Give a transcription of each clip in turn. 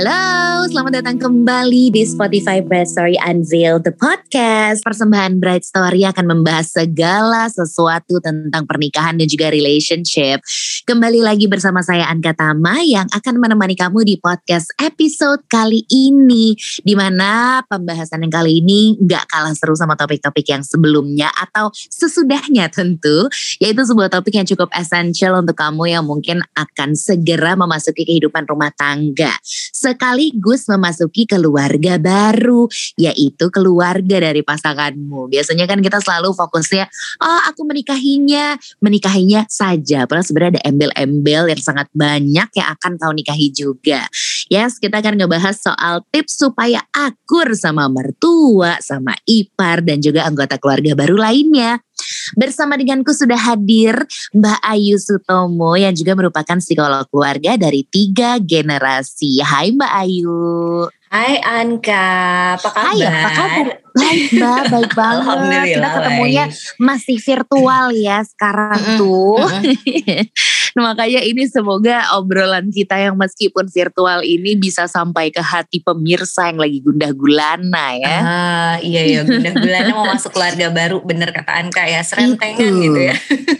Hello. Selamat datang kembali di Spotify Bright Story Unveil the podcast. Persembahan Bright Story akan membahas segala sesuatu tentang pernikahan dan juga relationship. Kembali lagi bersama saya Anka Tama yang akan menemani kamu di podcast episode kali ini. Di mana pembahasan yang kali ini gak kalah seru sama topik-topik yang sebelumnya atau sesudahnya tentu. Yaitu sebuah topik yang cukup esensial untuk kamu yang mungkin akan segera memasuki kehidupan rumah tangga sekaligus memasuki keluarga baru, yaitu keluarga dari pasanganmu. Biasanya kan kita selalu fokusnya, oh aku menikahinya, menikahinya saja. Padahal sebenarnya ada embel-embel yang sangat banyak yang akan kau nikahi juga. Yes, kita akan ngebahas soal tips supaya akur sama mertua, sama ipar, dan juga anggota keluarga baru lainnya. Bersama denganku sudah hadir Mbak Ayu Sutomo yang juga merupakan psikolog keluarga dari tiga generasi. Hai Mbak Ayu. Hai Anka, apa kabar? Hai, apa kabar? Baik Mbak, baik banget. Alhamdulillah, Kita ketemunya masih virtual ya sekarang tuh. Nah, makanya ini semoga obrolan kita yang meskipun virtual ini bisa sampai ke hati pemirsa yang lagi gundah gulana ya. Ah, iya iya, bunda bulannya mau masuk keluarga baru, bener kata Anka ya, serentengan Itu. gitu ya.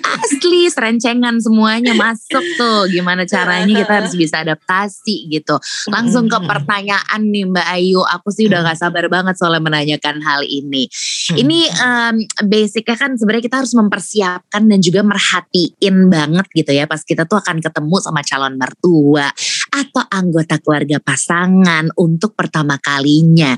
Asli serencengan semuanya masuk tuh. Gimana caranya kita harus bisa adaptasi gitu. Langsung ke pertanyaan nih Mbak Ayu. Aku sih udah gak sabar banget soalnya menanyakan hal ini. Ini em, basicnya kan sebenarnya kita harus mempersiapkan dan juga merhatiin banget gitu ya. Pas kita tuh akan ketemu sama calon mertua atau anggota keluarga pasangan untuk pertama kalinya.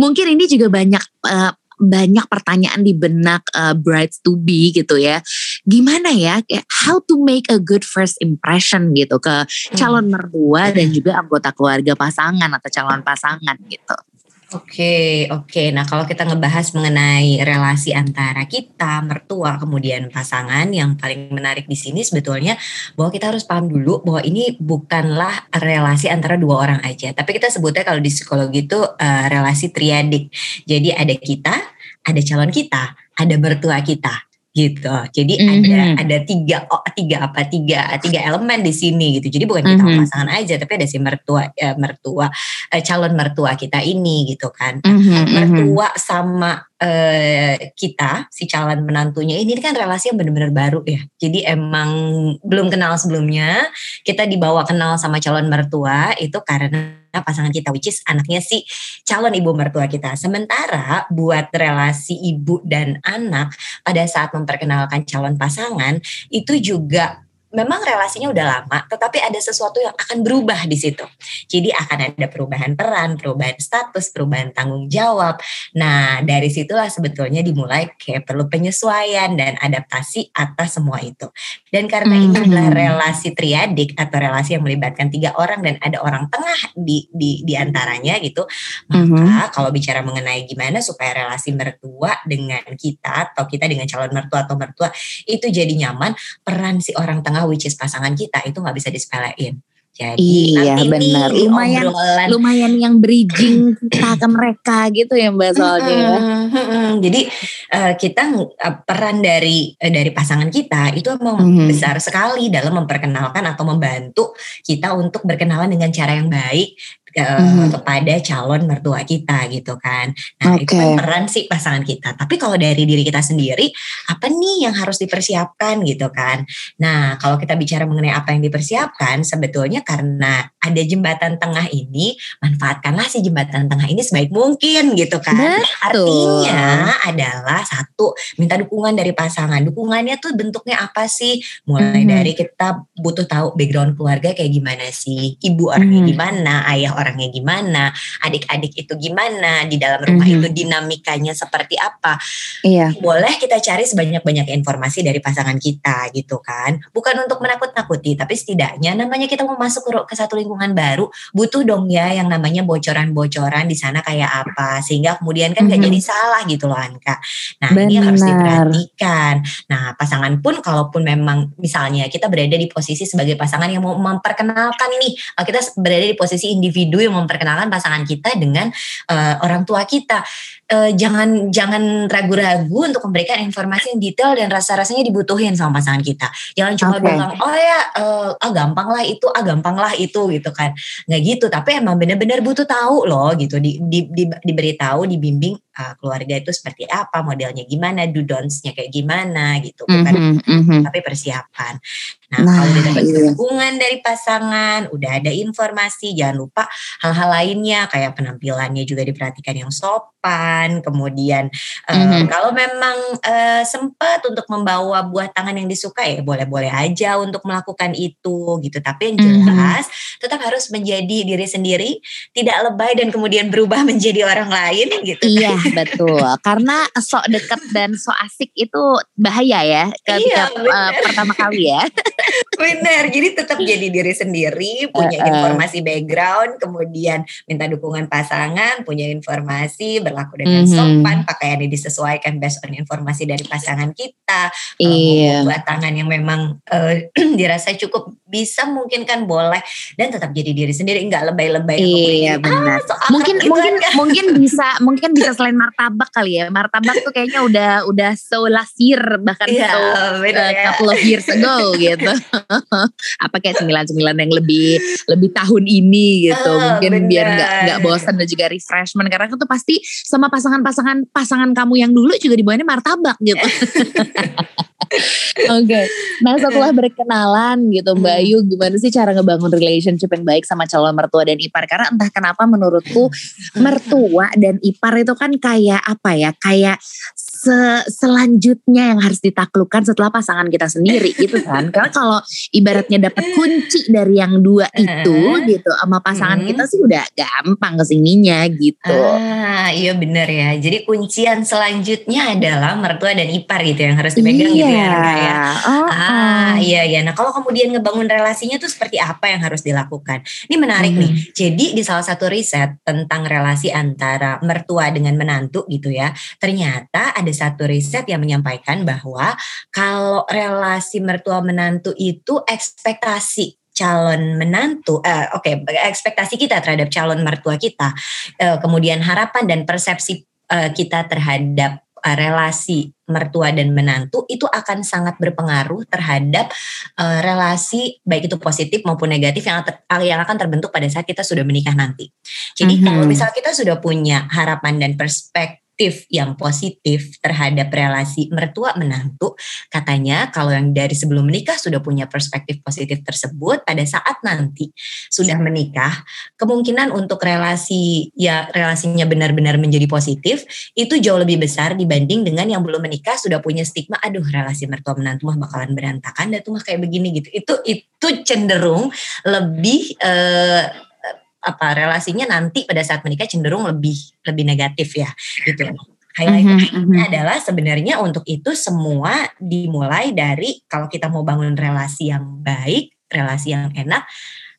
Mungkin ini juga banyak eh, banyak pertanyaan di benak eh, brides to be gitu ya. Gimana ya how to make a good first impression gitu ke calon mertua dan juga anggota keluarga pasangan atau calon pasangan gitu. Oke, oke. Nah, kalau kita ngebahas mengenai relasi antara kita, mertua, kemudian pasangan, yang paling menarik di sini sebetulnya bahwa kita harus paham dulu bahwa ini bukanlah relasi antara dua orang aja, tapi kita sebutnya kalau di psikologi itu eh, relasi triadik. Jadi ada kita, ada calon kita, ada mertua kita gitu. Jadi ada Mhm. ada tiga oh, tiga apa tiga tiga elemen di sini gitu. Jadi bukan kita Mhm. pasangan aja, tapi ada si mertua eh, mertua eh, calon mertua kita ini gitu kan. Mhm, mhm. Mertua sama eh, kita si calon menantunya ini kan relasi yang benar-benar baru ya. Jadi emang belum kenal sebelumnya, kita dibawa kenal sama calon mertua itu karena pasangan kita which is anaknya si calon ibu mertua kita. Sementara buat relasi ibu dan anak pada saat memperkenalkan calon pasangan itu juga memang relasinya udah lama, tetapi ada sesuatu yang akan berubah di situ. Jadi akan ada perubahan peran, perubahan status, perubahan tanggung jawab. Nah, dari situlah sebetulnya dimulai kayak perlu penyesuaian dan adaptasi atas semua itu. Dan karena ini Mhm. adalah relasi triadik atau relasi yang melibatkan tiga orang dan ada orang tengah di di, di antaranya gitu, maka kalau bicara mengenai gimana supaya relasi mertua dengan kita atau kita dengan calon mertua atau mertua itu jadi nyaman, peran si orang tengah which is pasangan kita itu nggak bisa disepelein. Jadi Iya, nanti benar. nih Lumayan- obrolan Lumayan yang bridging kita ke mereka gitu ya Mbak soalnya ya. Mm-mm, mm-mm. Jadi eh, kita eh, peran dari eh, dari pasangan kita itu memang Mhm. besar sekali dalam memperkenalkan atau membantu kita untuk berkenalan dengan cara yang baik eh, Mhm. kepada calon mertua kita gitu kan. Nah itu kan peran si pasangan kita. Tapi kalau dari diri kita sendiri apa nih yang harus dipersiapkan gitu kan? Nah kalau kita bicara mengenai apa yang dipersiapkan sebetulnya karena ada jembatan tengah ini manfaatkanlah si jembatan tengah ini sebaik mungkin gitu kan. Artinya adalah satu minta dukungan dari pasangan. Dukungannya tuh bentuknya apa sih? Mulai Mhm. dari kita butuh tahu background keluarga kayak gimana sih, ibu orangnya Mhm. gimana, ayah orangnya gimana, adik-adik itu gimana, di dalam rumah Mhm. itu dinamikanya seperti apa. Iya. Boleh kita cari sebanyak-banyak informasi dari pasangan kita gitu kan. Bukan untuk menakut-nakuti, tapi setidaknya namanya kita mau masuk ke, satu lingkungan baru, butuh dong ya yang namanya bocoran-bocoran di sana kayak apa sehingga kemudian kan gak Mhm. jadi salah gitu loh Anka. Nah ini yang harus Benar. diperhatikan. Nah pasangan pun kalaupun memang misalnya kita berada di posisi sebagai pasangan yang mau memperkenalkan nih, eh, kita berada di posisi individu yang memperkenalkan pasangan kita dengan eh, orang tua kita. Uh, jangan jangan ragu-ragu untuk memberikan informasi yang detail dan rasa-rasanya dibutuhin sama pasangan kita. Jangan cuma okay. bilang oh ya uh, ah gampang lah itu, ah gampang lah itu gitu kan. Nggak gitu, tapi emang benar-benar butuh tahu loh gitu. Di, di, di, diberitahu, dibimbing uh, keluarga itu seperti apa, modelnya gimana, do don'ts-nya kayak gimana gitu. Bukan mm -hmm, mm -hmm. tapi persiapan. Nah, nah kalau udah dapat iya. dukungan dari pasangan, udah ada informasi, jangan lupa hal-hal lainnya kayak penampilannya juga diperhatikan yang sopan. Kemudian mm -hmm. kalau memang uh, sempat untuk membawa buah tangan yang disuka ya boleh-boleh aja untuk melakukan itu gitu. Tapi yang jelas mm -hmm. tetap harus menjadi diri sendiri, tidak lebay dan kemudian berubah menjadi orang lain gitu. Iya betul, karena sok deket dan sok asik itu bahaya ya ketika iya, uh, pertama kali ya. Benar, jadi tetap jadi diri sendiri, punya uh, uh. informasi background, kemudian minta dukungan pasangan, punya informasi, berlaku dengan mm -hmm. sopan, pakaiannya disesuaikan based on informasi dari pasangan kita. Iya. Buat tangan yang memang uh, dirasa cukup bisa mungkin kan boleh dan tetap jadi diri sendiri, enggak lebay-lebay. Iya benar. Ah, mungkin gitu mungkin kan. mungkin bisa mungkin bisa selain martabak kali ya. Martabak tuh kayaknya udah udah so last year bahkan yeah, so uh, ya. couple of years ago gitu. apa kayak cemilan-cemilan yang lebih lebih tahun ini gitu uh, mungkin bener. biar nggak nggak bosan dan juga refreshment karena itu pasti sama pasangan-pasangan pasangan kamu yang dulu juga dibawanya martabak gitu okay. nah setelah berkenalan gitu Mbak hmm. Ayu gimana sih cara ngebangun relationship yang baik sama calon mertua dan ipar? Karena entah kenapa menurutku mertua dan ipar itu kan kayak apa ya, kayak se selanjutnya yang harus ditaklukkan setelah pasangan kita sendiri gitu kan. Karena kalau ibaratnya dapat kunci dari yang dua itu gitu sama pasangan kita sih udah gampang ke sininya gitu. Ah iya bener ya. Jadi kuncian selanjutnya adalah mertua dan ipar gitu yang harus dipegang iya. gitu ya. ya. Oh, ah iya iya. Nah kalau kemudian ngebangun relasinya tuh seperti apa yang harus dilakukan? Ini menarik hmm. nih. Jadi di salah satu riset tentang relasi antara mertua dengan menantu gitu ya. Ternyata ada satu riset yang menyampaikan bahwa kalau relasi mertua menantu itu ekspektasi calon menantu, uh, oke, okay, ekspektasi kita terhadap calon mertua kita, uh, kemudian harapan dan persepsi uh, kita terhadap uh, relasi mertua dan menantu itu akan sangat berpengaruh terhadap uh, relasi baik itu positif maupun negatif yang ter, yang akan terbentuk pada saat kita sudah menikah nanti. Jadi mm -hmm. kalau misal kita sudah punya harapan dan perspektif perspektif yang positif terhadap relasi mertua menantu, katanya kalau yang dari sebelum menikah sudah punya perspektif positif tersebut, pada saat nanti sudah menikah, kemungkinan untuk relasi ya relasinya benar-benar menjadi positif itu jauh lebih besar dibanding dengan yang belum menikah sudah punya stigma, aduh relasi mertua menantu mah bakalan berantakan, dan tuh mah kayak begini gitu. Itu itu cenderung lebih uh, apa relasinya nanti pada saat menikah cenderung lebih lebih negatif ya gitu. Highlight mm -hmm. adalah sebenarnya untuk itu semua dimulai dari kalau kita mau bangun relasi yang baik, relasi yang enak,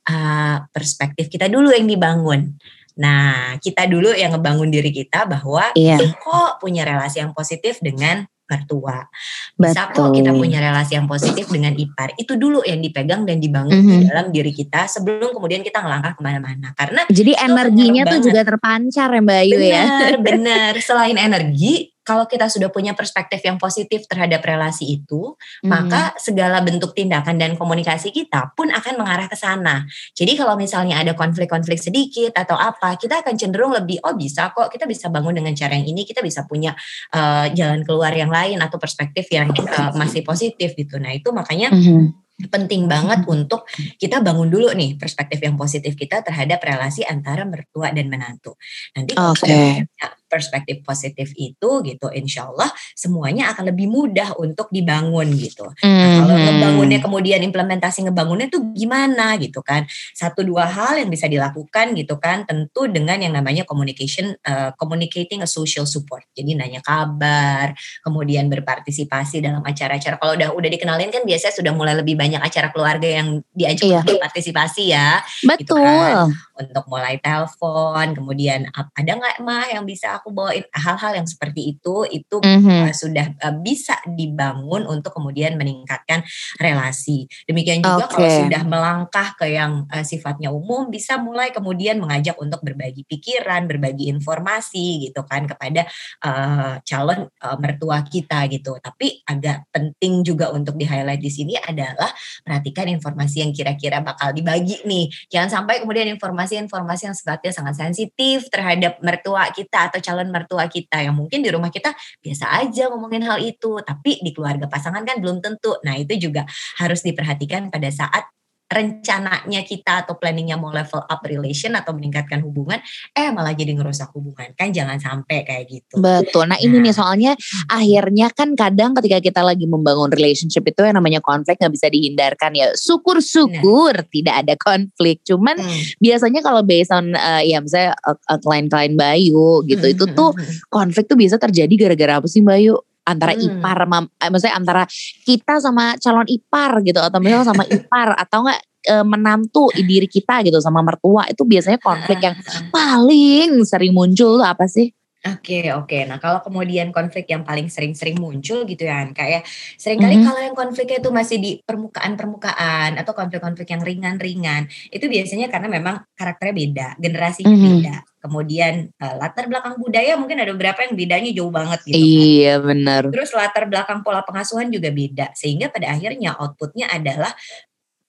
uh, perspektif kita dulu yang dibangun. Nah, kita dulu yang ngebangun diri kita bahwa yeah. kok punya relasi yang positif dengan mertua. Bisa Betul. kok kita punya relasi yang positif dengan ipar. Itu dulu yang dipegang dan dibangun mm -hmm. di mhm. dalam diri kita sebelum kemudian kita ngelangkah ke mana-mana. Karena jadi energinya tuh juga terpancar ya Mbak Ayu ya. Benar, benar. Selain energi, kalau kita sudah punya perspektif yang positif terhadap relasi itu, hmm. maka segala bentuk tindakan dan komunikasi kita pun akan mengarah ke sana. Jadi kalau misalnya ada konflik-konflik sedikit atau apa, kita akan cenderung lebih oh bisa kok kita bisa bangun dengan cara yang ini, kita bisa punya uh, jalan keluar yang lain atau perspektif yang uh, masih positif gitu. Nah, itu makanya hmm penting banget untuk kita bangun dulu nih perspektif yang positif kita terhadap relasi antara mertua dan menantu. Nanti okay perspektif positif itu gitu insya Allah semuanya akan lebih mudah untuk dibangun gitu. Mm-hmm. Nah kalau mhm. ngebangunnya kemudian implementasi ngebangunnya tuh gimana gitu kan. Satu dua hal yang bisa dilakukan gitu kan tentu dengan yang namanya communication, uh, communicating a social support. Jadi nanya kabar, kemudian berpartisipasi dalam acara-acara. Kalau udah udah dikenalin kan biasanya sudah mulai lebih banyak acara keluarga yang diajak iya. berpartisipasi ya. Betul. Gitu kan. Untuk mulai telepon, kemudian ada nggak mah yang bisa aku bawain hal-hal yang seperti itu itu mm-hmm. uh, sudah uh, bisa dibangun untuk kemudian meningkatkan relasi. Demikian juga okay. kalau sudah melangkah ke yang uh, sifatnya umum bisa mulai kemudian mengajak untuk berbagi pikiran, berbagi informasi gitu kan kepada uh, calon uh, mertua kita gitu. Tapi agak penting juga untuk di highlight di sini adalah perhatikan informasi yang kira-kira bakal dibagi nih. Jangan sampai kemudian informasi-informasi yang sifatnya sangat sensitif terhadap mertua kita atau calon mertua kita yang mungkin di rumah kita biasa aja ngomongin hal itu, tapi di keluarga pasangan kan belum tentu. Nah, itu juga harus diperhatikan pada saat rencananya kita atau planningnya mau level up relation atau meningkatkan hubungan, eh malah jadi ngerusak hubungan kan jangan sampai kayak gitu. Betul. Nah, nah ini nih soalnya akhirnya kan kadang ketika kita lagi membangun relationship itu yang namanya konflik nggak bisa dihindarkan ya. Syukur-syukur nah. tidak ada konflik. Cuman hmm. biasanya kalau based on uh, ya misalnya uh, uh, klien-klien Bayu gitu hmm. itu hmm, tuh hmm. konflik tuh bisa terjadi gara-gara apa sih Bayu? Antara hmm. ipar eh, maksudnya antara kita sama calon ipar gitu atau misalnya sama ipar atau enggak e, menantu diri kita gitu sama mertua itu biasanya konflik yang paling sering muncul tuh apa sih? Oke oke. Nah kalau kemudian konflik yang paling sering-sering muncul gitu ya kayak sering kali mm -hmm. kalau yang konfliknya itu masih di permukaan-permukaan atau konflik-konflik yang ringan-ringan itu biasanya karena memang karakternya beda, generasinya mm -hmm. beda. Kemudian uh, latar belakang budaya mungkin ada beberapa yang bedanya jauh banget gitu. Kan. Iya benar. Terus latar belakang pola pengasuhan juga beda sehingga pada akhirnya outputnya adalah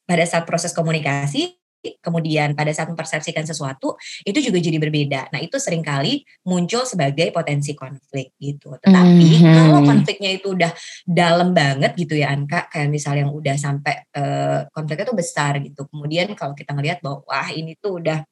pada saat proses komunikasi kemudian pada saat mempersepsikan sesuatu itu juga jadi berbeda. Nah itu sering kali muncul sebagai potensi konflik gitu. Tetapi mm-hmm. kalau konfliknya itu udah dalam banget gitu ya Anka, kayak misalnya yang udah sampai uh, konfliknya tuh besar gitu. Kemudian kalau kita ngelihat bahwa wah ini tuh udah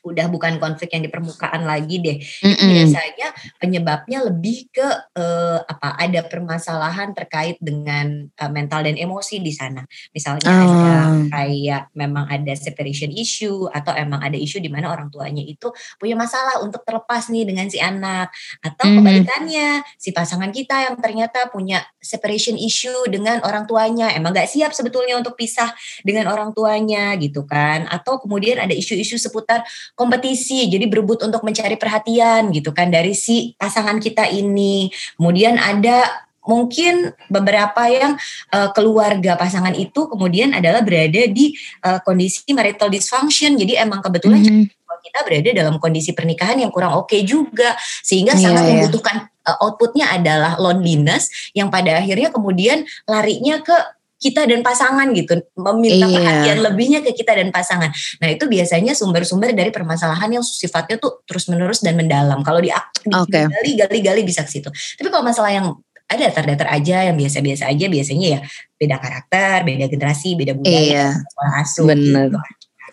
udah bukan konflik yang di permukaan lagi deh. Mm -mm. Biasanya penyebabnya lebih ke uh, apa? Ada permasalahan terkait dengan uh, mental dan emosi di sana. Misalnya oh. ada kayak memang ada separation issue atau emang ada isu di mana orang tuanya itu punya masalah untuk terlepas nih dengan si anak atau mm -hmm. kebalikannya si pasangan kita yang ternyata punya separation issue dengan orang tuanya emang gak siap sebetulnya untuk pisah dengan orang tuanya gitu kan atau kemudian ada isu-isu seputar kompetisi jadi berebut untuk mencari perhatian gitu kan dari si pasangan kita ini. Kemudian ada mungkin beberapa yang uh, keluarga pasangan itu kemudian adalah berada di uh, kondisi marital dysfunction. Jadi emang kebetulan mm -hmm kita berada dalam kondisi pernikahan yang kurang oke okay juga. Sehingga yeah, sangat yeah. membutuhkan uh, outputnya adalah loneliness yang pada akhirnya kemudian larinya ke kita dan pasangan gitu meminta iya. perhatian lebihnya ke kita dan pasangan. Nah itu biasanya sumber-sumber dari permasalahan yang sifatnya tuh terus menerus dan mendalam. Kalau di okay. gali gali gali bisa ke situ. Tapi kalau masalah yang ada datar-datar aja yang biasa-biasa aja biasanya ya beda karakter, beda generasi, beda budaya, iya. asuh. Bener. Gitu.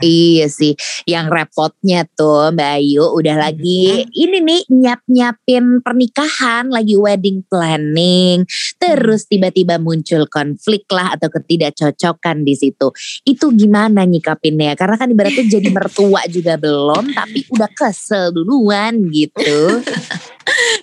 Iya sih, yang repotnya tuh Mbak Ayu udah lagi hmm. ini nih nyiap-nyiapin pernikahan, lagi wedding planning, terus mm. tiba-tiba muncul konflik lah atau ketidakcocokan di situ. Itu gimana nyikapinnya? Karena kan ibaratnya jadi mertua juga belum, tapi udah kesel duluan gitu.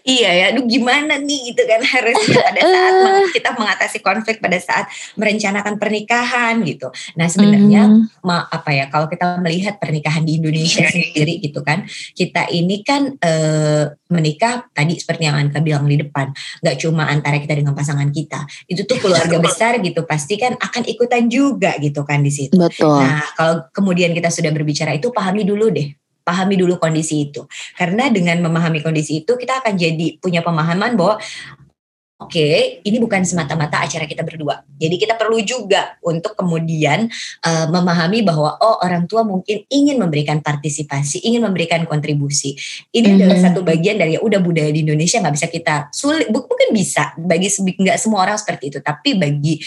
iya ya, aduh gimana nih gitu kan harusnya pada saat uh. kita mengatasi konflik pada saat merencanakan pernikahan gitu. Nah sebenarnya mm. apa ya kalau kita melihat pernikahan di Indonesia sendiri gitu kan, kita ini kan e, menikah tadi seperti yang Anka bilang di depan, nggak cuma antara kita dengan pasangan kita, itu tuh keluarga besar gitu pasti kan akan ikutan juga gitu kan di situ. Betul. Nah kalau kemudian kita sudah berbicara itu pahami dulu deh pahami dulu kondisi itu. Karena dengan memahami kondisi itu kita akan jadi punya pemahaman bahwa oke, okay, ini bukan semata-mata acara kita berdua. Jadi kita perlu juga untuk kemudian uh, memahami bahwa oh orang tua mungkin ingin memberikan partisipasi, ingin memberikan kontribusi. Ini mm-hmm. adalah satu bagian dari ya udah budaya di Indonesia nggak bisa kita sulit, mungkin bisa bagi nggak semua orang seperti itu, tapi bagi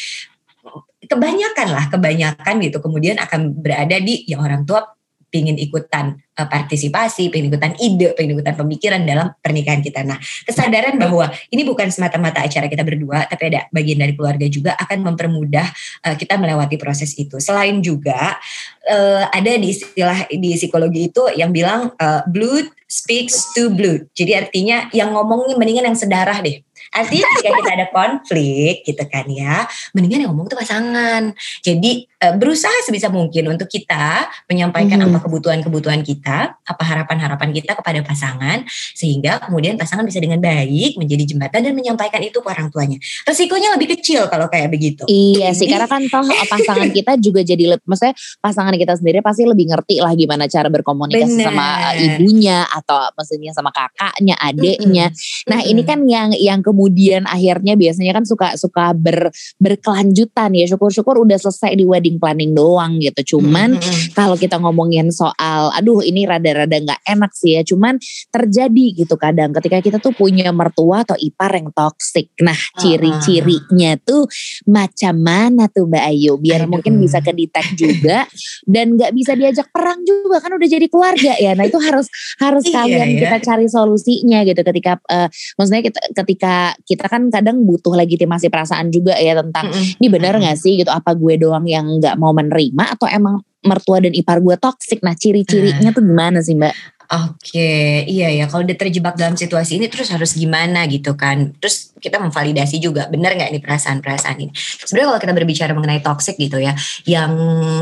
kebanyakan lah kebanyakan gitu kemudian akan berada di yang orang tua ingin ikutan uh, partisipasi, pengen ikutan ide, pengen ikutan pemikiran dalam pernikahan kita. Nah, kesadaran bahwa ini bukan semata-mata acara kita berdua, tapi ada bagian dari keluarga juga akan mempermudah uh, kita melewati proses itu. Selain juga uh, ada di istilah di psikologi itu yang bilang uh, blood speaks to blood. Jadi artinya yang ngomongnya mendingan yang sedarah deh Artinya ketika kita ada konflik gitu kan ya, mendingan yang ngomong tuh pasangan. Jadi eh, berusaha sebisa mungkin untuk kita menyampaikan mm -hmm. apa kebutuhan-kebutuhan kita, apa harapan-harapan kita kepada pasangan, sehingga kemudian pasangan bisa dengan baik menjadi jembatan dan menyampaikan itu ke orang tuanya. Resikonya lebih kecil kalau kayak begitu. Iya sih, karena kan toh pasangan kita juga jadi, maksudnya pasangan kita sendiri pasti lebih ngerti lah gimana cara berkomunikasi Bener. sama ibunya atau maksudnya sama kakaknya, adiknya. Mm -hmm. Nah mm -hmm. ini kan yang yang kemudian akhirnya biasanya kan suka suka ber berkelanjutan ya. Syukur-syukur udah selesai di wedding planning doang gitu. Cuman mm -hmm. kalau kita ngomongin soal, aduh ini rada-rada nggak enak sih ya. Cuman terjadi gitu kadang ketika kita tuh punya mertua atau ipar yang toxic. Nah ciri-cirinya tuh macam mana tuh Mbak Ayu? Biar Aduh. mungkin bisa kedetek juga dan nggak bisa diajak perang juga kan udah jadi keluarga ya. Nah itu harus harus iya, kalian iya. kita cari solusinya gitu ketika uh, maksudnya kita ketika kita kan kadang butuh legitimasi perasaan juga ya tentang mm -hmm. ini benar nggak sih gitu apa gue doang yang nggak mau menerima atau emang mertua dan ipar gue toksik nah ciri-cirinya tuh gimana sih mbak Oke, iya ya. Kalau udah terjebak dalam situasi ini, terus harus gimana gitu kan? Terus kita memvalidasi juga, benar nggak ini perasaan-perasaan ini? Sebenarnya kalau kita berbicara mengenai toxic gitu ya, yang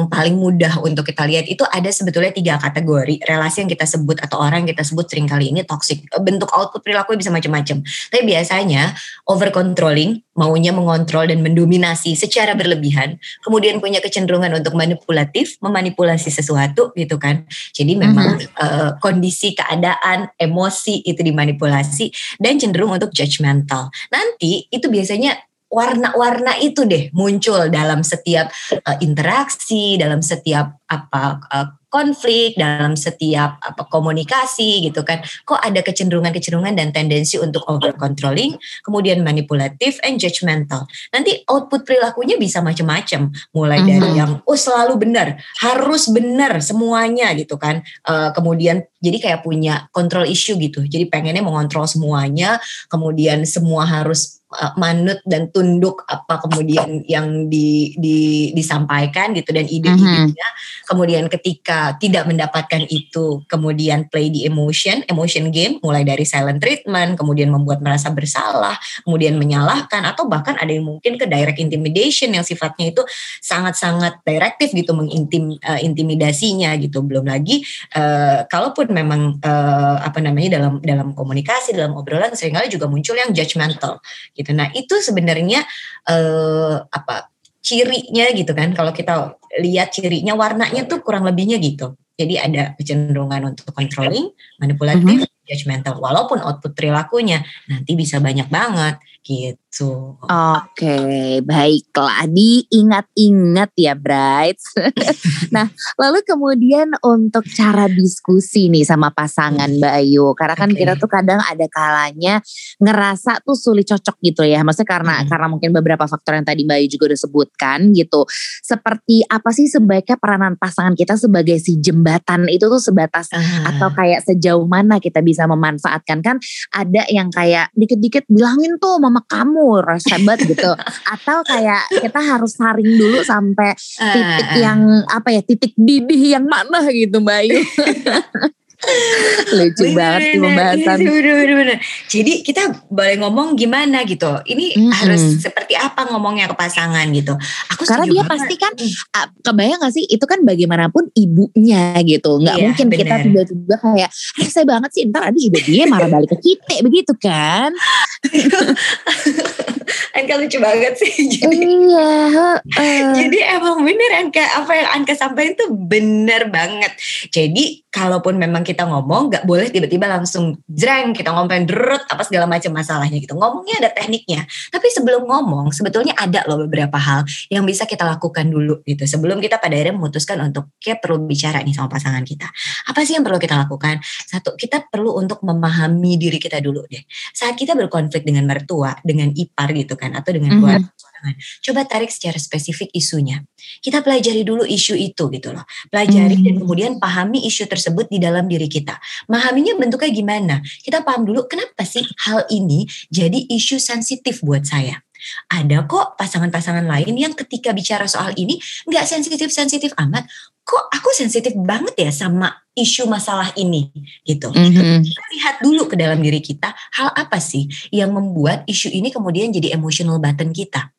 paling mudah untuk kita lihat itu ada sebetulnya tiga kategori relasi yang kita sebut atau orang yang kita sebut sering kali ini toxic. Bentuk output perilaku bisa macam-macam. Tapi biasanya over controlling, maunya mengontrol dan mendominasi secara berlebihan, kemudian punya kecenderungan untuk manipulatif, memanipulasi sesuatu gitu kan. Jadi memang -huh. uh, kondisi, keadaan, emosi itu dimanipulasi dan cenderung untuk judgmental. Nanti itu biasanya warna-warna itu deh muncul dalam setiap uh, interaksi, dalam setiap apa uh, konflik, dalam setiap apa komunikasi gitu kan. Kok ada kecenderungan-kecenderungan dan tendensi untuk over controlling, kemudian manipulatif and judgmental. Nanti output perilakunya bisa macam-macam, mulai mm -hmm. dari yang oh selalu benar, harus benar semuanya gitu kan. Uh, kemudian jadi kayak punya control issue gitu. Jadi pengennya mengontrol semuanya, kemudian semua harus manut dan tunduk apa kemudian yang di, di disampaikan gitu dan ide-idenya. Mm -hmm. Kemudian ketika tidak mendapatkan itu, kemudian play di emotion, emotion game mulai dari silent treatment, kemudian membuat merasa bersalah, kemudian menyalahkan atau bahkan ada yang mungkin ke direct intimidation yang sifatnya itu sangat-sangat direktif gitu mengintim uh, intimidasinya gitu. Belum lagi uh, kalaupun memang uh, apa namanya dalam dalam komunikasi dalam obrolan sering kali juga muncul yang judgmental gitu. Nah itu sebenarnya uh, apa cirinya gitu kan kalau kita lihat cirinya warnanya tuh kurang lebihnya gitu. Jadi ada kecenderungan untuk controlling, manipulatif, mm -hmm. Judgmental. Walaupun output perilakunya nanti bisa banyak banget gitu. Oke, okay, baiklah. Diingat-ingat ya, Bright. nah, lalu kemudian untuk cara diskusi nih sama pasangan Mbak Ayu. Karena kan okay. kita tuh kadang ada kalanya ngerasa tuh sulit cocok gitu ya. Maksudnya karena hmm. karena mungkin beberapa faktor yang tadi Mbak Ayu juga udah sebutkan gitu. Seperti apa sih sebaiknya peranan pasangan kita sebagai si jembatan itu tuh sebatas uh. atau kayak sejauh mana kita bisa memanfaatkan. Kan ada yang kayak dikit-dikit bilangin tuh sama kamu hebat gitu. Atau kayak kita harus saring dulu sampai titik uh, yang apa ya titik didih yang mana gitu Mbak Ayu Lucu bener, banget sih pembahasan. Bener, bener, bener. Jadi kita boleh ngomong gimana gitu. Ini mm-hmm. harus seperti apa ngomongnya ke pasangan gitu. Aku Karena dia banget. pasti kan kebayang gak sih itu kan bagaimanapun ibunya gitu. Nggak iya, mungkin bener. kita tiba-tiba kayak rese banget sih ntar ada juga dia marah balik ke kita begitu kan. Anka lucu banget sih. Jadi, iya. Uh. jadi emang bener Anka apa yang Anka sampaikan itu bener banget. Jadi kalaupun memang kita ngomong nggak boleh tiba-tiba langsung jreng kita ngomongin derut apa segala macam masalahnya gitu ngomongnya ada tekniknya tapi sebelum ngomong sebetulnya ada loh beberapa hal yang bisa kita lakukan dulu gitu sebelum kita pada akhirnya memutuskan untuk kayak perlu bicara nih sama pasangan kita apa sih yang perlu kita lakukan satu kita perlu untuk memahami diri kita dulu deh saat kita berkonflik dengan mertua dengan ipar gitu kan atau dengan keluarga mm -hmm Coba tarik secara spesifik isunya. Kita pelajari dulu isu itu gitu loh. Pelajari hmm. dan kemudian pahami isu tersebut di dalam diri kita. Memahaminya bentuknya gimana? Kita paham dulu kenapa sih hal ini jadi isu sensitif buat saya. Ada kok pasangan-pasangan lain yang ketika bicara soal ini nggak sensitif-sensitif amat. Kok aku sensitif banget ya sama isu masalah ini gitu. Mhm. Kita lihat dulu ke dalam diri kita, hal apa sih yang membuat isu ini kemudian jadi emotional button kita.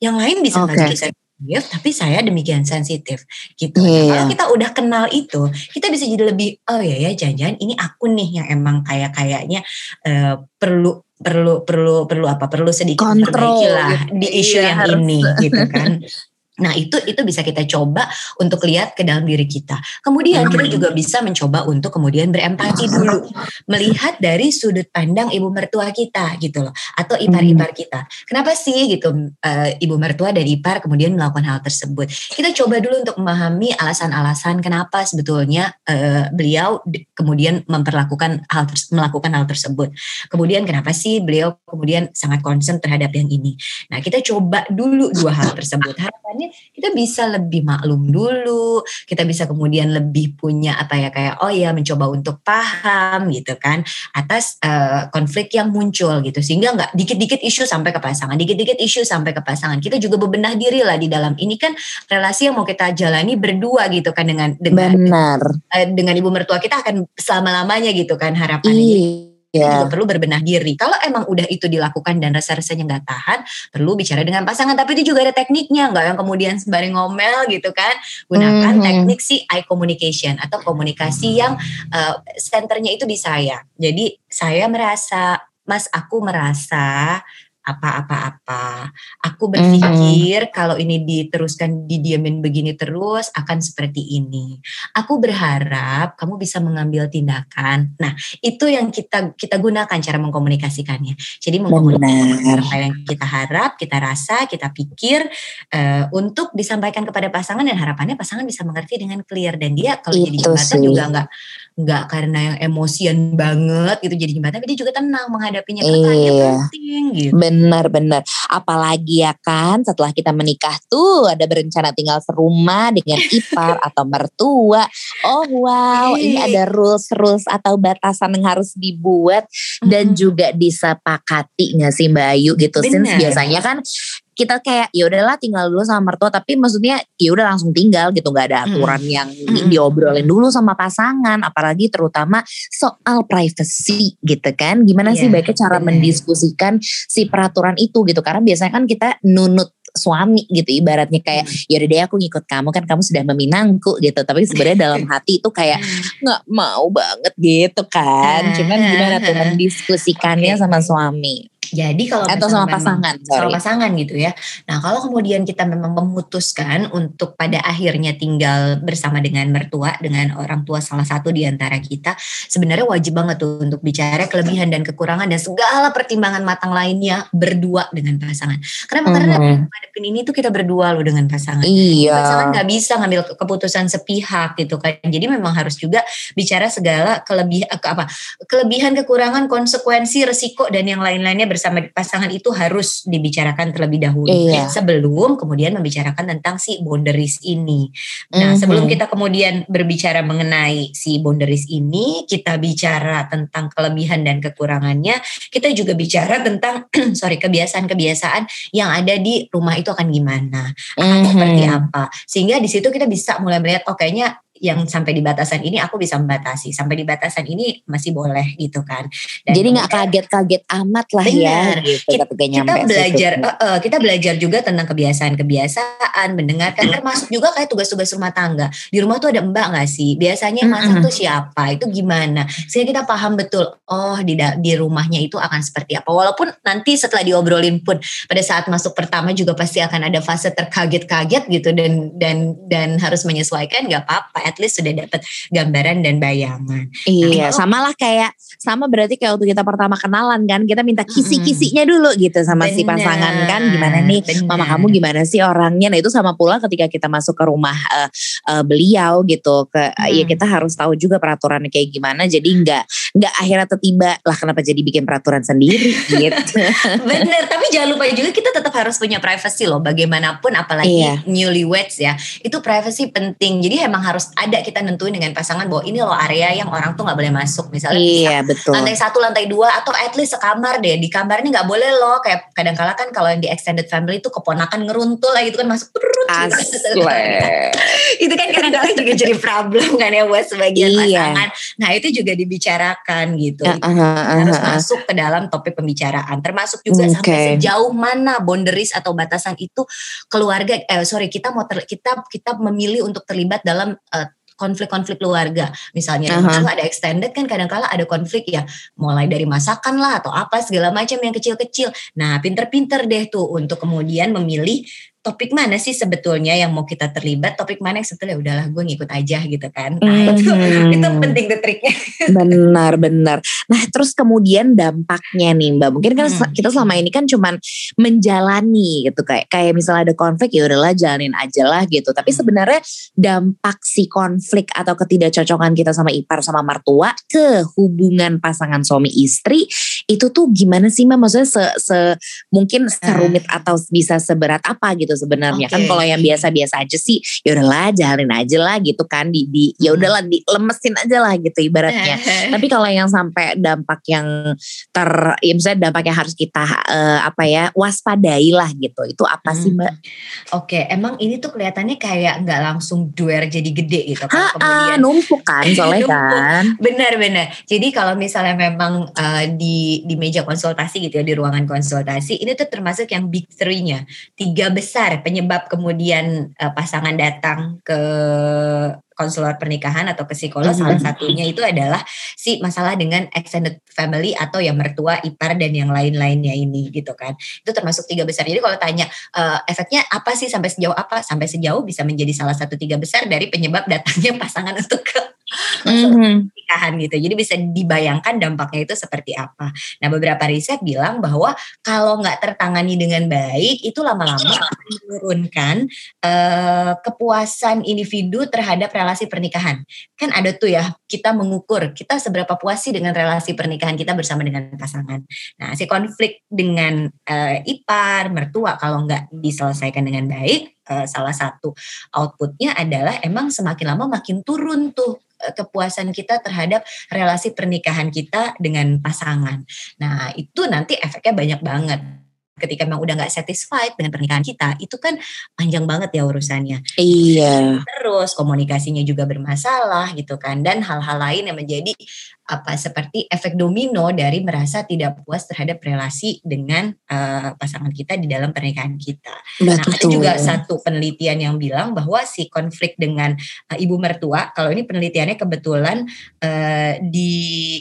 Yang lain bisa nggak Oke. jadi sensitif, tapi saya demikian sensitif gitu. Nah, iya. kalau kita udah kenal itu, kita bisa jadi lebih oh ya ya jangan-jangan ini aku nih yang emang kayak kayaknya eh, perlu perlu perlu perlu apa perlu sedikit Kontrol memperbaiki lah gitu. di isu Iya, yang harus. ini gitu kan. Nah itu itu bisa kita coba untuk lihat ke dalam diri kita. Kemudian kita Hmm. juga bisa mencoba untuk kemudian berempati dulu, melihat dari sudut pandang ibu mertua kita gitu loh, atau ipar-ipar kita. Kenapa sih gitu eh, ibu mertua dan ipar kemudian melakukan hal tersebut? Kita coba dulu untuk memahami alasan-alasan kenapa sebetulnya eh, beliau di- kemudian memperlakukan hal melakukan hal tersebut. Kemudian kenapa sih beliau kemudian sangat concern terhadap yang ini? Nah, kita coba dulu dua hal tersebut. Harapannya kita bisa lebih maklum dulu, kita bisa kemudian lebih punya apa ya kayak oh ya mencoba untuk paham gitu kan atas eh, konflik yang muncul gitu sehingga nggak dikit-dikit isu sampai ke pasangan, dikit-dikit isu sampai ke pasangan. Kita juga bebenah diri lah di dalam ini kan relasi yang mau kita jalani berdua gitu kan dengan dengan Benar. eh, dengan ibu mertua kita akan selama-lamanya gitu kan harapannya. Jadi, Iya. juga perlu berbenah diri. Kalau emang udah itu dilakukan dan rasa-rasanya nggak tahan, perlu bicara dengan pasangan. Tapi itu juga ada tekniknya, nggak yang kemudian sembari ngomel gitu kan. Gunakan Mhm. teknik si eye communication atau komunikasi yang eh, senternya itu di saya. Jadi saya merasa, Mas aku merasa apa-apa-apa. Aku berpikir kalau ini diteruskan didiamin begini terus akan seperti ini. Aku berharap kamu bisa mengambil tindakan. Nah, itu yang kita kita gunakan cara mengkomunikasikannya. Jadi mengkomunikasikan apa yang kita harap, kita rasa, kita pikir eh, untuk disampaikan kepada pasangan dan harapannya pasangan bisa mengerti dengan clear dan dia kalau jadi Itu jembatan sih. juga nggak nggak karena yang emosian banget gitu jadi jembatan, tapi dia juga tenang menghadapinya Iya. penting gitu. Benar, benar. Apalagi ya kan setelah kita menikah tuh ada berencana tinggal serumah dengan ipar atau mertua. Oh wow, ini Ih. ada rules-rules atau batasan yang harus dibuat dan juga disepakati nggak sih Mbak Ayu gitu. Since Benar. biasanya kan kita kayak ya udahlah tinggal dulu sama mertua tapi maksudnya ya udah langsung tinggal gitu nggak ada Mm. aturan yang di- Mm-mm. diobrolin dulu sama pasangan apalagi terutama soal privacy gitu kan gimana sih Iya, baiknya cara benar. mendiskusikan si peraturan itu gitu karena biasanya kan kita nunut suami gitu ibaratnya kayak Mm. ya udah deh aku ngikut kamu kan kamu sudah meminangku gitu tapi sebenarnya dalam hati itu kayak nggak mau banget gitu kan cuman gimana tuh mendiskusikannya Oke. sama suami Jadi kalau atau sama memang- pasangan sama sorry pasangan gitu ya. Nah kalau kemudian kita memang memutuskan untuk pada akhirnya tinggal bersama dengan mertua, dengan orang tua salah satu di antara kita, sebenarnya wajib banget tuh untuk bicara kelebihan dan kekurangan dan segala pertimbangan matang lainnya berdua dengan pasangan. Karena karena Mhm. ngadepin ini tuh kita berdua loh dengan pasangan. iya Pasangan nggak bisa ngambil ke- keputusan sepihak gitu kan. Jadi memang harus juga bicara segala kelebihan ke apa kelebihan, kekurangan, konsekuensi, resiko dan yang lain-lainnya bersama pasangan itu harus dibicarakan terlebih dahulu Iya. sebelum kemudian membicarakan tentang si boundaries ini. Nah, Mhm. sebelum kita kemudian berbicara mengenai si boundaries ini, kita bicara tentang kelebihan dan kekurangannya, kita juga bicara tentang sorry kebiasaan-kebiasaan yang ada di rumah itu akan gimana akan Mhm. seperti apa sehingga di situ kita bisa mulai melihat oh kayaknya yang sampai di batasan ini aku bisa membatasi. Sampai di batasan ini masih boleh gitu kan. Dan Jadi nggak kaget-kaget amat lah Benar. ya gitu Kita- kita belajar situ. eh, eh, kita belajar juga tentang kebiasaan-kebiasaan mendengarkan termasuk juga kayak tugas-tugas rumah tangga. Di rumah tuh ada mbak nggak sih? Biasanya masak tuh siapa? Itu gimana? Sehingga kita paham betul oh di di rumahnya itu akan seperti apa. Walaupun nanti setelah diobrolin pun pada saat masuk pertama juga pasti akan ada fase terkaget-kaget gitu dan dan dan harus menyesuaikan nggak apa-apa at least sudah dapat gambaran dan bayangan Iya, Nah, sama lah kayak sama berarti kayak waktu kita pertama kenalan kan kita minta kisi-kisinya dulu gitu sama si Benar, pasangan kan gimana nih mama benar. kamu gimana sih orangnya nah itu sama pula ketika kita masuk ke rumah eh, eh, beliau gitu ke Hmm. ya kita harus tahu juga peraturannya kayak gimana jadi nggak nggak akhirnya tiba lah kenapa jadi bikin peraturan sendiri gitu Bener, tapi jangan lupa juga kita tetap harus punya privacy loh. Bagaimanapun, apalagi Iya. newlyweds ya, itu privacy penting. Jadi emang harus ada kita nentuin dengan pasangan bahwa ini loh area yang orang tuh nggak boleh masuk misalnya iya, betul. lantai satu lantai dua atau at least sekamar deh di kamar ini nggak boleh loh kayak kadang kala kan kalau yang di extended family itu keponakan ngeruntul lah gitu kan masuk perut Asli. itu kan kadang-kadang juga jadi problem kan ya buat sebagian Iya. pasangan nah itu juga dibicarakan gitu Uh, Itu uh, uh, harus uh, uh. masuk ke dalam topik pembicaraan termasuk juga Oke. sampai sejauh mana boundaries atau batasan itu keluarga eh sorry kita mau ter- kita kita memilih untuk terlibat dalam eh, konflik-konflik keluarga. Misalnya kalau ada extended kan kadang-kala ada konflik ya mulai dari masakan lah atau apa segala macam yang kecil-kecil. Nah pinter-pinter deh tuh untuk kemudian memilih topik mana sih sebetulnya yang mau kita terlibat topik mana yang sebetulnya udahlah gue ngikut aja gitu kan nah itu Mhm. itu penting tuh triknya Benar, benar. Nah, terus kemudian dampaknya nih, Mbak. Mungkin kan Hmm. kita selama ini kan cuman menjalani gitu kayak kayak misalnya ada konflik ya udahlah jalanin aja lah gitu. Tapi Hmm. sebenarnya dampak si konflik atau ketidakcocokan kita sama ipar sama mertua ke hubungan pasangan suami istri itu tuh gimana sih Mbak? Maksudnya se, se- mungkin serumit atau bisa seberat apa gitu sebenarnya. Kan Oke. kalau yang biasa-biasa aja sih ya udahlah jalanin aja lah gitu kan di, di ya Hmm. udahlah dilemesin aja lah gitu ibaratnya. Tapi kalau yang sampai dampak yang ter, ya misalnya dampak yang harus kita eh, apa ya waspadai lah gitu. Itu apa sih Hmm. mbak? Oke, emang ini tuh kelihatannya kayak nggak langsung duer jadi gede gitu kan. Ha, Kemudian numpuk kan soalnya kan. benar-benar. Jadi kalau misalnya memang uh, di di meja konsultasi gitu ya di ruangan konsultasi ini tuh termasuk yang big three-nya tiga besar penyebab kemudian uh, pasangan datang ke konselor pernikahan atau ke psikolog salah Mhm. satunya itu adalah si masalah dengan extended family atau yang mertua ipar dan yang lain-lainnya ini gitu kan itu termasuk tiga besar jadi kalau tanya uh, efeknya apa sih sampai sejauh apa sampai sejauh bisa menjadi salah satu tiga besar dari penyebab datangnya pasangan untuk ke Mhm. pernikahan gitu. Jadi bisa dibayangkan dampaknya itu seperti apa. Nah beberapa riset bilang bahwa kalau nggak tertangani dengan baik itu lama-lama akan menurunkan eh, kepuasan individu terhadap relasi pernikahan. Kan ada tuh ya kita mengukur kita seberapa puas sih dengan relasi pernikahan kita bersama dengan pasangan. Nah si konflik dengan eh, ipar, mertua kalau nggak diselesaikan dengan baik eh, salah satu outputnya adalah emang semakin lama makin turun tuh eh, kepuasan kita terhadap relasi pernikahan kita dengan pasangan. Nah itu nanti efeknya banyak banget. Ketika memang udah nggak satisfied dengan pernikahan kita, itu kan panjang banget ya urusannya. Iya. Terus komunikasinya juga bermasalah gitu kan, dan hal-hal lain yang menjadi apa seperti efek domino dari merasa tidak puas terhadap relasi dengan eh, pasangan kita di dalam pernikahan kita. Nah, ada Betul. juga satu penelitian yang bilang bahwa si konflik dengan uh, ibu mertua, kalau ini penelitiannya kebetulan uh, di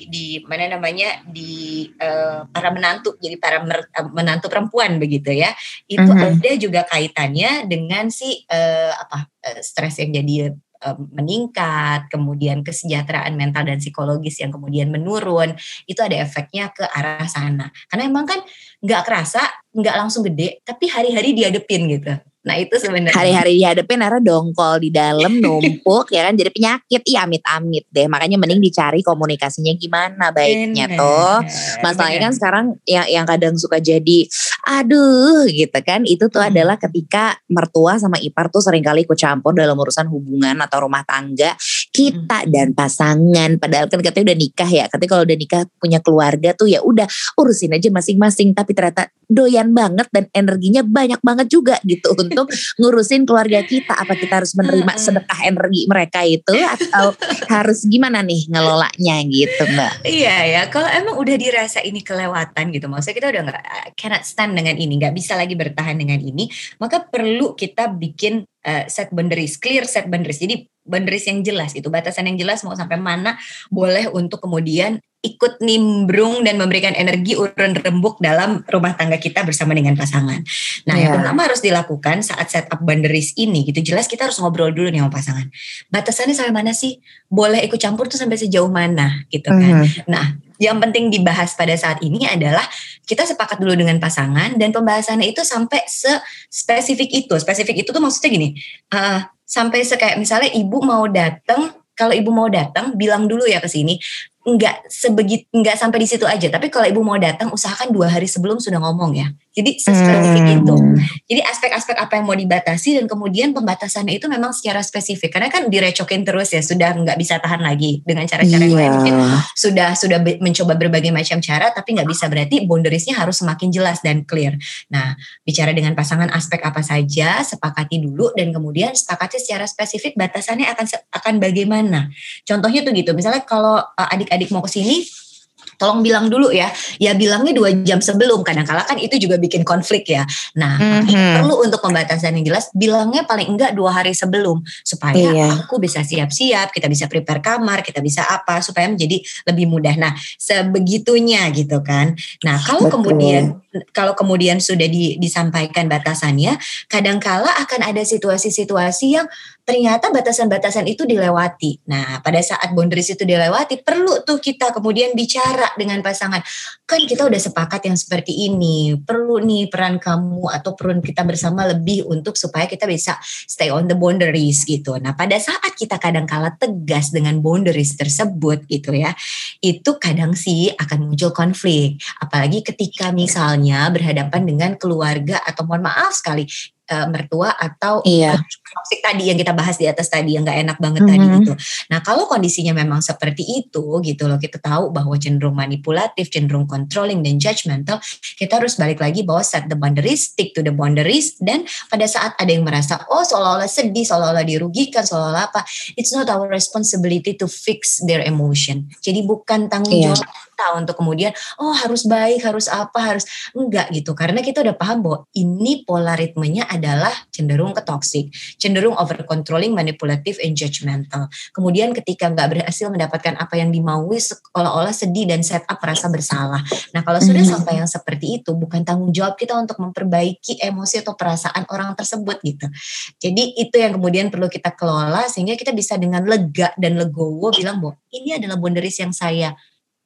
di mana namanya di uh, para menantu, jadi para mer- uh, menantu perempuan begitu ya, itu Mhm. ada juga kaitannya dengan si uh, apa uh, stres yang jadi uh, meningkat, kemudian kesejahteraan mental dan psikologis yang kemudian menurun, itu ada efeknya ke arah sana. Karena emang kan nggak kerasa, nggak langsung gede, tapi hari-hari dihadepin gitu. Nah itu sebenarnya. Hari-hari dihadapin akhirnya dongkol di dalam numpuk ya kan jadi penyakit. Iya amit-amit deh. Makanya mending dicari komunikasinya gimana baiknya Bener, tuh. Masalahnya bener. kan sekarang yang yang kadang suka jadi aduh gitu kan itu tuh Hmm. adalah ketika mertua sama ipar tuh sering kali ikut campur dalam urusan hubungan atau rumah tangga kita Hmm. dan pasangan. Padahal kan katanya udah nikah ya. Katanya kalau udah nikah punya keluarga tuh ya udah urusin aja masing-masing. Tapi ternyata doyan banget dan energinya banyak banget juga gitu untuk ngurusin keluarga kita. Apa kita harus menerima sedekah energi mereka itu atau harus gimana nih ngelolanya gitu mbak? Iya ya, kalau emang udah dirasa ini kelewatan gitu, maksudnya kita udah nggak cannot stand dengan ini, nggak bisa lagi bertahan dengan ini, maka perlu kita bikin uh, set boundaries, clear set boundaries. Jadi boundaries yang jelas gitu, batasan yang jelas mau sampai mana boleh untuk kemudian ikut nimbrung dan memberikan energi urun rembuk dalam rumah tangga kita bersama dengan pasangan. Nah, yang Iya. pertama harus dilakukan saat set up boundaries ini gitu. Jelas kita harus ngobrol dulu nih sama pasangan. Batasannya sampai mana sih? Boleh ikut campur tuh sampai sejauh mana gitu kan. Mhm. Nah, yang penting dibahas pada saat ini adalah kita sepakat dulu dengan pasangan dan pembahasannya itu sampai spesifik itu. Spesifik itu tuh maksudnya gini, eh, sampai se kayak misalnya ibu mau datang, kalau ibu mau datang bilang dulu ya ke sini, nggak sebegit nggak sampai di situ aja. Tapi kalau ibu mau datang usahakan dua hari sebelum sudah ngomong ya. Jadi spesifik hmm. itu jadi aspek-aspek apa yang mau dibatasi dan kemudian pembatasannya itu memang secara spesifik. Karena kan direcokin terus ya sudah nggak bisa tahan lagi dengan cara-cara yeah. yang lain. Iya. sudah sudah mencoba berbagai macam cara tapi nggak bisa. Berarti boundariesnya harus semakin jelas dan clear. Nah bicara dengan pasangan aspek apa saja sepakati dulu dan kemudian sepakati secara spesifik batasannya akan akan bagaimana. Contohnya tuh gitu misalnya kalau uh, adik adik mau ke sini tolong bilang dulu ya. Ya bilangnya dua jam sebelum. Kadang-kala kan itu juga bikin konflik ya. Nah, mm-hmm. perlu untuk pembatasan yang jelas. Bilangnya paling enggak dua hari sebelum supaya iya. aku bisa siap-siap, kita bisa prepare kamar, kita bisa apa supaya menjadi lebih mudah. Nah, sebegitunya gitu kan. Nah, kalau Betul. kemudian kalau kemudian sudah di, disampaikan batasannya, kadangkala akan ada situasi-situasi yang ternyata batasan-batasan itu dilewati. Nah, pada saat boundaries itu dilewati, perlu tuh kita kemudian bicara dengan pasangan. Kan kita udah sepakat yang seperti ini, perlu nih peran kamu atau peran kita bersama lebih untuk supaya kita bisa stay on the boundaries gitu. Nah, pada saat kita kadang-kala tegas dengan boundaries tersebut gitu ya, itu kadang sih akan muncul konflik. Apalagi ketika misalnya misalnya berhadapan dengan keluarga atau mohon maaf sekali uh, mertua atau iya. toxic tadi yang kita bahas di atas tadi yang nggak enak banget mm-hmm. tadi itu. Nah kalau kondisinya memang seperti itu gitu loh kita tahu bahwa cenderung manipulatif, cenderung controlling dan judgmental, kita harus balik lagi bahwa set the boundaries, stick to the boundaries dan pada saat ada yang merasa oh seolah-olah sedih, seolah-olah dirugikan, seolah-olah apa, it's not our responsibility to fix their emotion. Jadi bukan tanggung iya. jawab kita untuk kemudian oh harus baik harus apa harus enggak gitu karena kita udah paham bahwa ini pola ritmenya adalah cenderung ke toxic cenderung over controlling manipulative and judgmental. Kemudian ketika nggak berhasil mendapatkan apa yang dimaui seolah-olah sedih dan set up rasa bersalah. Nah kalau sudah mm-hmm. sampai yang seperti itu bukan tanggung jawab kita untuk memperbaiki emosi atau perasaan orang tersebut gitu. Jadi itu yang kemudian perlu kita kelola sehingga kita bisa dengan lega dan legowo bilang bahwa ini adalah boundaries yang saya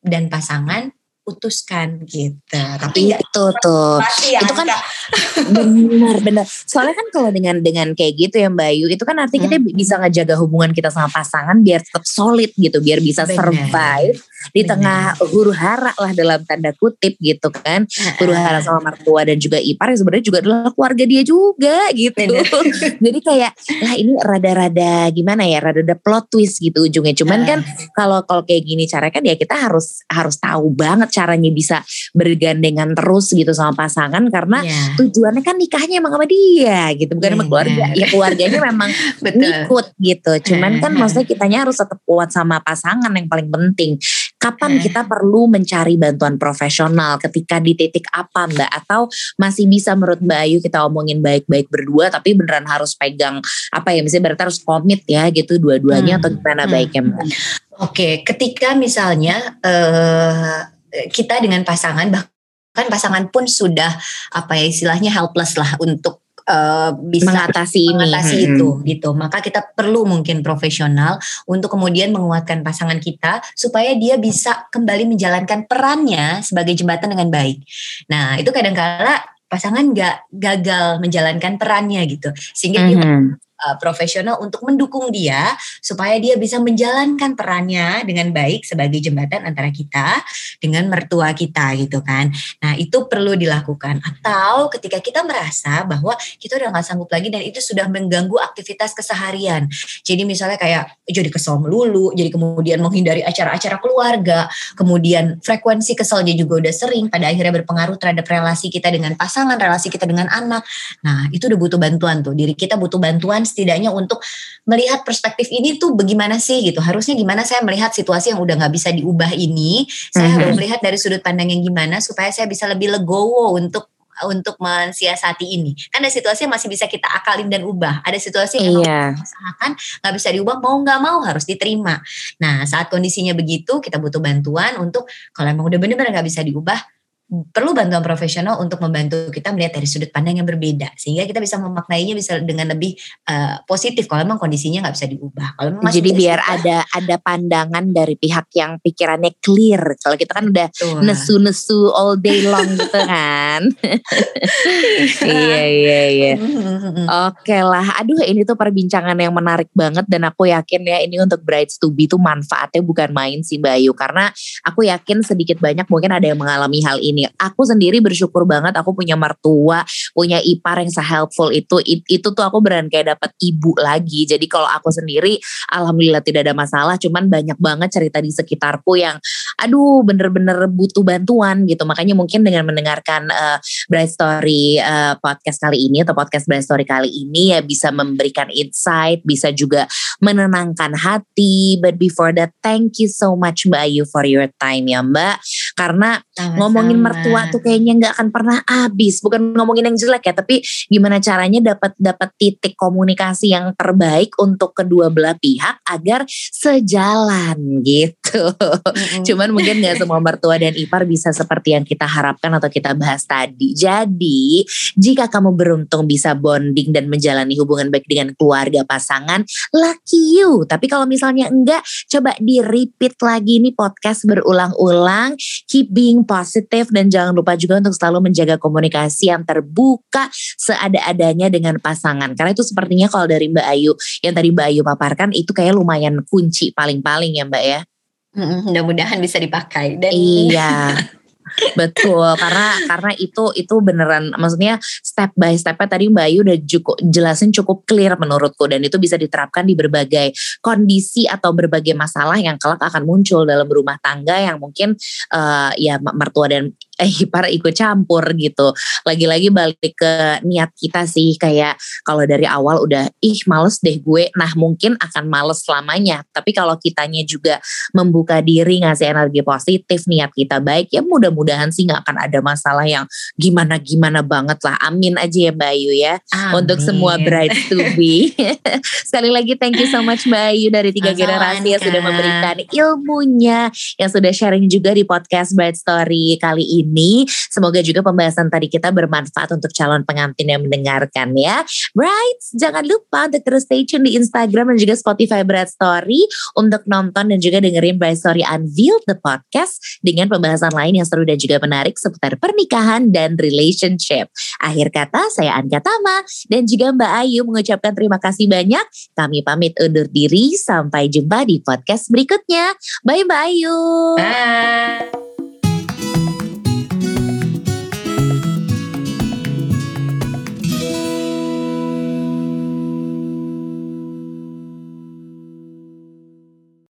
dan pasangan putuskan gitu. Tapi itu tuh. Ya, itu kan benar benar. Soalnya kan kalau dengan dengan kayak gitu ya Mbak Ayu, itu kan artinya hmm. kita bisa ngejaga hubungan kita sama pasangan biar tetap solid gitu, biar bisa bener. survive di tengah huru hara lah dalam tanda kutip gitu kan. Huru hara sama mertua dan juga ipar yang sebenarnya juga adalah keluarga dia juga gitu. Jadi kayak lah ini rada-rada gimana ya? Rada-rada plot twist gitu ujungnya. Cuman kan kalau kalau kayak gini cara kan ya kita harus harus tahu banget caranya bisa bergandengan terus gitu sama pasangan karena yeah. tujuannya kan nikahnya emang sama dia gitu. Bukan sama keluarga. Ya keluarganya memang ikut gitu. Cuman kan maksudnya kitanya harus tetap kuat sama pasangan yang paling penting Kapan kita perlu mencari bantuan profesional ketika di titik apa Mbak atau masih bisa menurut Mbak Ayu kita omongin baik-baik berdua tapi beneran harus pegang apa ya misalnya berarti harus komit ya gitu dua-duanya hmm. atau gimana hmm. baiknya Mbak? Oke, ketika misalnya uh, kita dengan pasangan bahkan pasangan pun sudah apa ya istilahnya helpless lah untuk uh, bisa mengatasi, mengatasi ini. itu hmm. gitu. Maka kita perlu mungkin profesional untuk kemudian menguatkan pasangan kita supaya dia bisa kembali menjalankan perannya sebagai jembatan dengan baik. Nah, itu kadang-kala pasangan nggak gagal menjalankan perannya gitu sehingga mm -hmm. Uh, profesional untuk mendukung dia supaya dia bisa menjalankan perannya dengan baik sebagai jembatan antara kita dengan mertua kita gitu kan. Nah itu perlu dilakukan. Atau ketika kita merasa bahwa kita udah nggak sanggup lagi dan itu sudah mengganggu aktivitas keseharian. Jadi misalnya kayak jadi kesel melulu, jadi kemudian menghindari acara-acara keluarga, kemudian frekuensi keselnya juga udah sering, pada akhirnya berpengaruh terhadap relasi kita dengan pasangan, relasi kita dengan anak. Nah itu udah butuh bantuan tuh. Diri kita butuh bantuan setidaknya untuk melihat perspektif ini tuh bagaimana sih gitu. Harusnya gimana saya melihat situasi yang udah nggak bisa diubah ini. Saya mm-hmm. harus melihat dari sudut pandang yang gimana supaya saya bisa lebih legowo untuk untuk mensiasati ini. Kan ada situasi yang masih bisa kita akalin dan ubah. Ada situasi yang iya. usahakan nggak bisa diubah, mau nggak mau harus diterima. Nah saat kondisinya begitu, kita butuh bantuan untuk kalau emang udah benar-benar nggak bisa diubah, perlu bantuan profesional untuk membantu kita melihat dari sudut pandang yang berbeda sehingga kita bisa memaknainya bisa dengan lebih uh, positif kalau memang kondisinya nggak bisa diubah. Kalau memang jadi biar diubah, ada ada pandangan dari pihak yang pikirannya clear. Kalau kita kan udah nesu-nesu all day long gitu kan. iya iya iya. Oke lah. Aduh ini tuh perbincangan yang menarik banget dan aku yakin ya ini untuk brides to be tuh manfaatnya bukan main sih Mbak Ayu karena aku yakin sedikit banyak mungkin ada yang mengalami hal ini ini. Aku sendiri bersyukur banget aku punya mertua, punya ipar yang se-helpful itu. It, itu tuh aku beran kayak dapat ibu lagi. Jadi kalau aku sendiri alhamdulillah tidak ada masalah, cuman banyak banget cerita di sekitarku yang aduh bener-bener butuh bantuan gitu. Makanya mungkin dengan mendengarkan uh, Bright Story uh, podcast kali ini atau podcast Bright Story kali ini ya bisa memberikan insight, bisa juga menenangkan hati. But before that, thank you so much Mbak Ayu for your time ya Mbak. Karena Sama-sama. ngomongin mertua tuh kayaknya nggak akan pernah habis. Bukan ngomongin yang jelek ya, tapi gimana caranya dapat dapat titik komunikasi yang terbaik untuk kedua belah pihak agar sejalan gitu. Mm-hmm. Cuman mungkin nggak semua mertua dan ipar bisa seperti yang kita harapkan atau kita bahas tadi. Jadi jika kamu beruntung bisa bonding dan menjalani hubungan baik dengan keluarga pasangan, lucky you. Tapi kalau misalnya enggak, coba di repeat lagi nih podcast berulang-ulang. Keep being positive dan jangan lupa juga untuk selalu menjaga komunikasi yang terbuka seada-adanya dengan pasangan. Karena itu sepertinya kalau dari Mbak Ayu yang tadi Mbak Ayu paparkan itu kayak lumayan kunci paling-paling ya Mbak ya. Mudah-mudahan bisa dipakai dan iya Betul, karena karena itu itu beneran maksudnya step by stepnya tadi Mbak Ayu udah cukup jelasin cukup clear menurutku dan itu bisa diterapkan di berbagai kondisi atau berbagai masalah yang kelak akan muncul dalam rumah tangga yang mungkin uh, ya mertua dan eh para ikut campur gitu. Lagi-lagi balik ke niat kita sih kayak kalau dari awal udah ih males deh gue, nah mungkin akan males selamanya. Tapi kalau kitanya juga membuka diri ngasih energi positif, niat kita baik ya mudah-mudahan sih nggak akan ada masalah yang gimana-gimana banget lah. Amin aja ya Mbak Ayu ya. Amin. Untuk semua bride to be. Sekali lagi thank you so much Mbak Ayu dari tiga generasi yang sudah memberikan ilmunya, yang sudah sharing juga di podcast Bride Story kali ini ini. Semoga juga pembahasan tadi kita bermanfaat untuk calon pengantin yang mendengarkan ya. Right, jangan lupa untuk terus stay tune di Instagram dan juga Spotify Bright Story untuk nonton dan juga dengerin Bright Story Unveiled the podcast dengan pembahasan lain yang seru dan juga menarik seputar pernikahan dan relationship. Akhir kata saya Anka Tama dan juga Mbak Ayu mengucapkan terima kasih banyak. Kami pamit undur diri sampai jumpa di podcast berikutnya. Bye Mbak Ayu. Bye.